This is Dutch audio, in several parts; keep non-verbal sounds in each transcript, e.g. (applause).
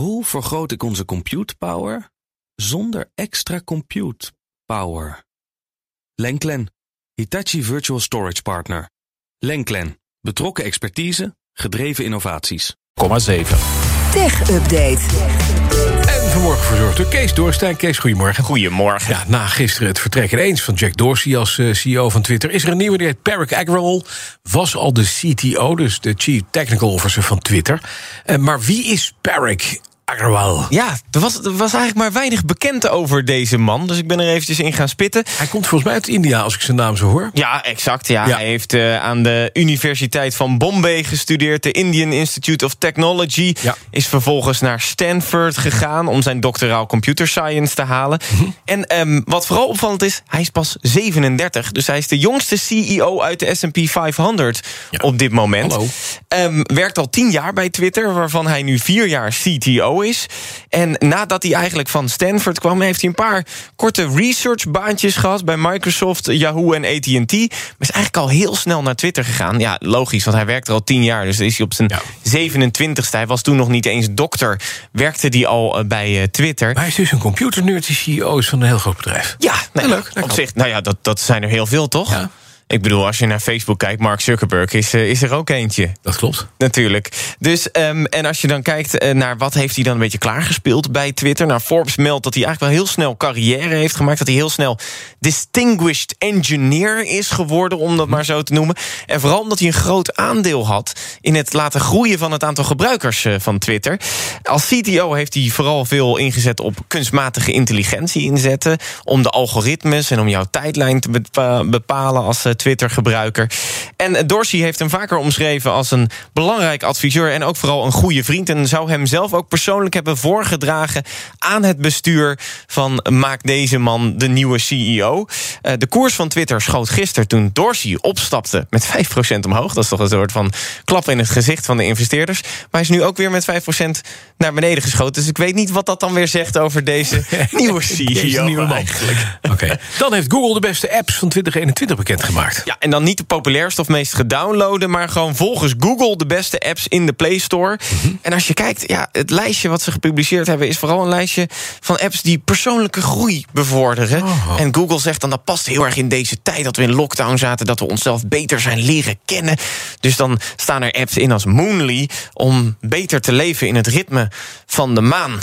Hoe vergroot ik onze compute power zonder extra compute power? Lenklen, Hitachi Virtual Storage Partner. Lenklen, betrokken expertise, gedreven innovaties. 7. Tech Update. En vanmorgen verzorgd door Kees Doorstein. Kees, goedemorgen. Goedemorgen. Ja, na gisteren het vertrek ineens van Jack Dorsey als eh, CEO van Twitter... is er een nieuwe, die heet Parag Agrawal. Was al de CTO, dus de Chief Technical Officer van Twitter. Eh, maar wie is Parag Ja, er was, er was eigenlijk maar weinig bekend over deze man. Dus ik ben er eventjes in gaan spitten. Hij komt volgens mij uit India, als ik zijn naam zo hoor. Ja, exact. Ja. Ja. Hij heeft eh, aan de Universiteit van Bombay gestudeerd. De Indian Institute of Technology. Ja. Is vervolgens naar Stanford gegaan... om zijn doctoraal computer science te halen. Mhm. En ehm, wat vooral opvallend is, hij is pas 37. Dus hij is de jongste CEO uit de S&P 500 Ja. op dit moment. Hallo. Ehm, werkt al tien jaar bij Twitter, waarvan hij nu vier jaar CTO is. En nadat hij eigenlijk van Stanford kwam... heeft hij een paar korte researchbaantjes gehad... bij Microsoft, Yahoo en AT&T. Maar is eigenlijk al heel snel naar Twitter gegaan. Ja, logisch, want hij werkt er al tien jaar. Dus is hij op zijn Ja. 27ste. Hij was toen nog niet eens dokter. Werkte hij al eh, bij eh, Twitter. Maar hij is dus een computernerd die CEO is van een heel groot bedrijf. Ja, nou, Ja, leuk, op zich, nou ja, dat, dat zijn er heel veel, toch? Ja. Ik bedoel, als je naar Facebook kijkt, Mark Zuckerberg is, eh, is er ook eentje. Dat klopt. Natuurlijk. Dus, ehm, en als je dan kijkt eh, naar wat heeft hij dan een beetje klaargespeeld bij Twitter. Nou, Forbes meldt dat hij eigenlijk wel heel snel carrière heeft gemaakt. Dat hij heel snel distinguished engineer is geworden, om dat maar zo te noemen. En vooral omdat hij een groot aandeel had in het laten groeien van het aantal gebruikers eh, van Twitter. Als CTO heeft hij vooral veel ingezet op kunstmatige intelligentie inzetten. Om de algoritmes en om jouw tijdlijn te bepa- bepalen als Twitter-gebruiker. En Dorsey heeft hem vaker omschreven als een belangrijk adviseur en ook vooral een goede vriend. En zou hem zelf ook persoonlijk hebben voorgedragen aan het bestuur van maak deze man de nieuwe CEO. Eh, de koers van Twitter schoot gisteren toen Dorsey opstapte met 5% omhoog. Dat is toch een soort van klap in het gezicht van de investeerders. Maar hij is nu ook weer met 5% naar beneden geschoten. Dus ik weet niet wat dat dan weer zegt over deze (laughs) nieuwe CEO. Deze nieuwe man. (laughs) Oké. Dan heeft Google de beste apps van 2021 bekendgemaakt. Ja, en dan niet de populairste of meest gedownloaden... maar gewoon volgens Google de beste apps in de Play Store. En als je kijkt, ja, het lijstje wat ze gepubliceerd hebben... is vooral een lijstje van apps die persoonlijke groei bevorderen. Oh. En Google zegt dan, dat past heel erg in deze tijd... dat we in lockdown zaten, dat we onszelf beter zijn leren kennen. Dus dan staan er apps in als Moonly... om beter te leven in het ritme van de maan...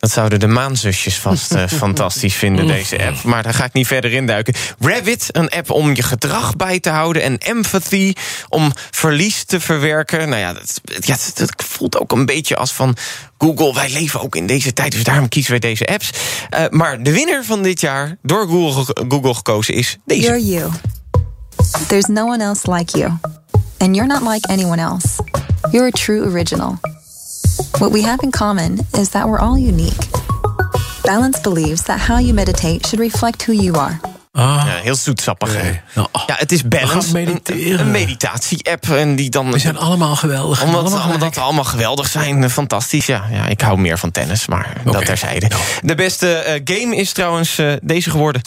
Dat zouden de maanzusjes vast eh, (laughs) fantastisch vinden, deze app. Maar daar ga ik niet verder in duiken. Rabbit, een app om je gedrag bij te houden. En Empathy, om verlies te verwerken. Nou ja, dat, ja, dat- dat voelt ook een beetje als van... Google, wij leven ook in deze tijd, dus daarom kiezen wij deze apps. Eh, maar de winnaar van dit jaar, door Google, Google gekozen, is deze. You're you. There's no one else like you. And you're not like anyone else. You're a true original. What we have in common is that we're all unique. Balance believes that how you meditate should reflect who you are. Ah, Ja, heel zoetsappig. Nou, Ja, het is We Balance, gaan mediteren. een, een meditatie-app. En die dan we zijn allemaal geweldig. Omdat, allemaal omdat gelijk. dat allemaal geweldig zijn, eh, fantastisch. Ja, ja, ik hou meer van tennis, maar dat terzijde. Nou. De beste eh, game is trouwens eh, deze geworden.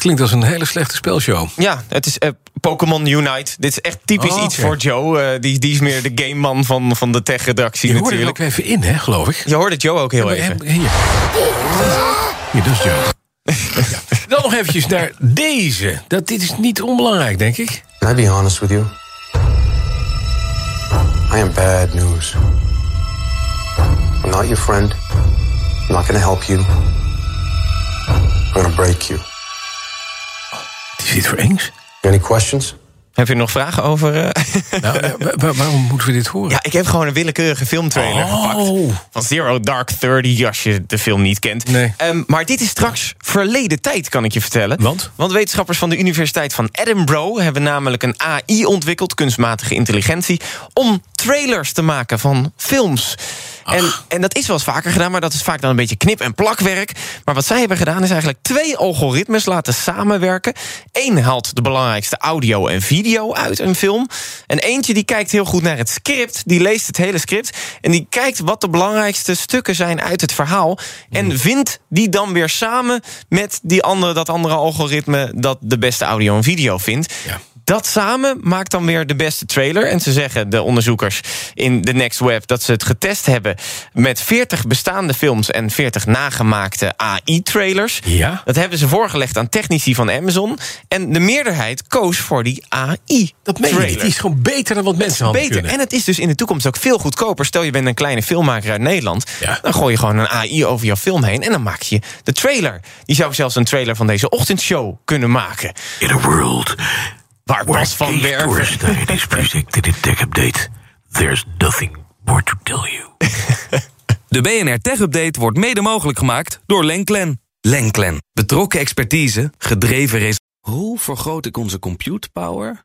Klinkt als een hele slechte spelshow. Ja, het is eh, Pokémon Unite. Dit is echt typisch Oh, iets voor Joe. Eh, die, die is meer de gameman van, van de tech-redactie Je hoorde er natuurlijk. ook even in, hè, geloof ik. Je hoorde Joe ook heel Maar even. Hier. Hier, dat is Joe. Ja. Dan nog eventjes naar deze. Dat, dit is niet onbelangrijk, denk ik. Can I be honest with you? I am bad news. I'm not your friend. I'm not gonna help you. I'm gonna break you. Het is dit voor Engs. Any questions? Heb je nog vragen over... eh? (laughs) Nou, eh, wa- wa- waarom moeten we dit horen? Ja, ik heb gewoon een willekeurige filmtrailer Oh. gepakt. Van Zero Dark Thirty, als je de film niet kent. Nee. Ehm, maar dit is straks verleden tijd, kan ik je vertellen. Want? Want wetenschappers van de Universiteit van Edinburgh... hebben namelijk een AI ontwikkeld, kunstmatige intelligentie... om trailers te maken van films. En, en dat is wel eens vaker gedaan, maar dat is vaak dan een beetje knip- en plakwerk. Maar wat zij hebben gedaan is eigenlijk twee algoritmes laten samenwerken. Eén haalt de belangrijkste audio en video video uit, een film. En eentje die kijkt heel goed naar het script. Die leest het hele script. En die kijkt wat de belangrijkste stukken zijn uit het verhaal. En vindt die dan weer samen met die andere, dat andere algoritme... dat de beste audio en video vindt. Ja. Dat samen maakt dan weer de beste trailer. En ze zeggen, de onderzoekers in The Next Web... dat ze het getest hebben met 40 bestaande films... en 40 nagemaakte AI-trailers. Ja. Dat hebben ze voorgelegd aan technici van Amazon. En de meerderheid koos voor die AI. Dat meen je niet. Die is gewoon beter dan wat mensen hadden Beter. kunnen. En het is dus in de toekomst ook veel goedkoper. Stel je bent een kleine filmmaker uit Nederland. Ja. Dan gooi je gewoon een AI over jouw film heen. En dan maak je de trailer. Die zou zelfs een trailer van deze ochtendshow kunnen maken. In a world Waar Bas van Werven... is predicted in Tech Update, there's nothing more to tell you. (laughs) De BNR Tech Update wordt mede mogelijk gemaakt door Lenklen. Lenklen. Betrokken expertise, gedreven resultaten. Hoe vergroot ik onze compute power